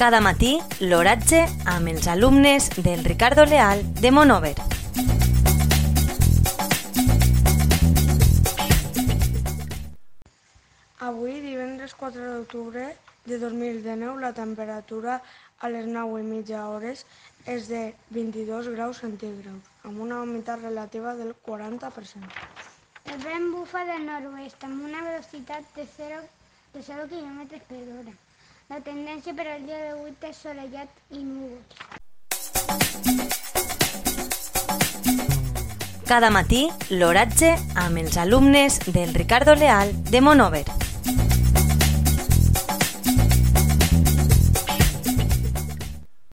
Cada matí, l'oratge amb els alumnes del Ricardo Leal de Monover. Avui, divendres 4 d'octubre de 2019, la temperatura a les 9 i mitja hores és de 22 graus centígrads, amb una humitat relativa del 40%. El vent bufa del nord-oest amb una velocitat de 0, de 0 km per hora. La tendència per al dia d'avui és solellat i núvols. Cada matí, l'oratge amb els alumnes del Ricardo Leal de Monover.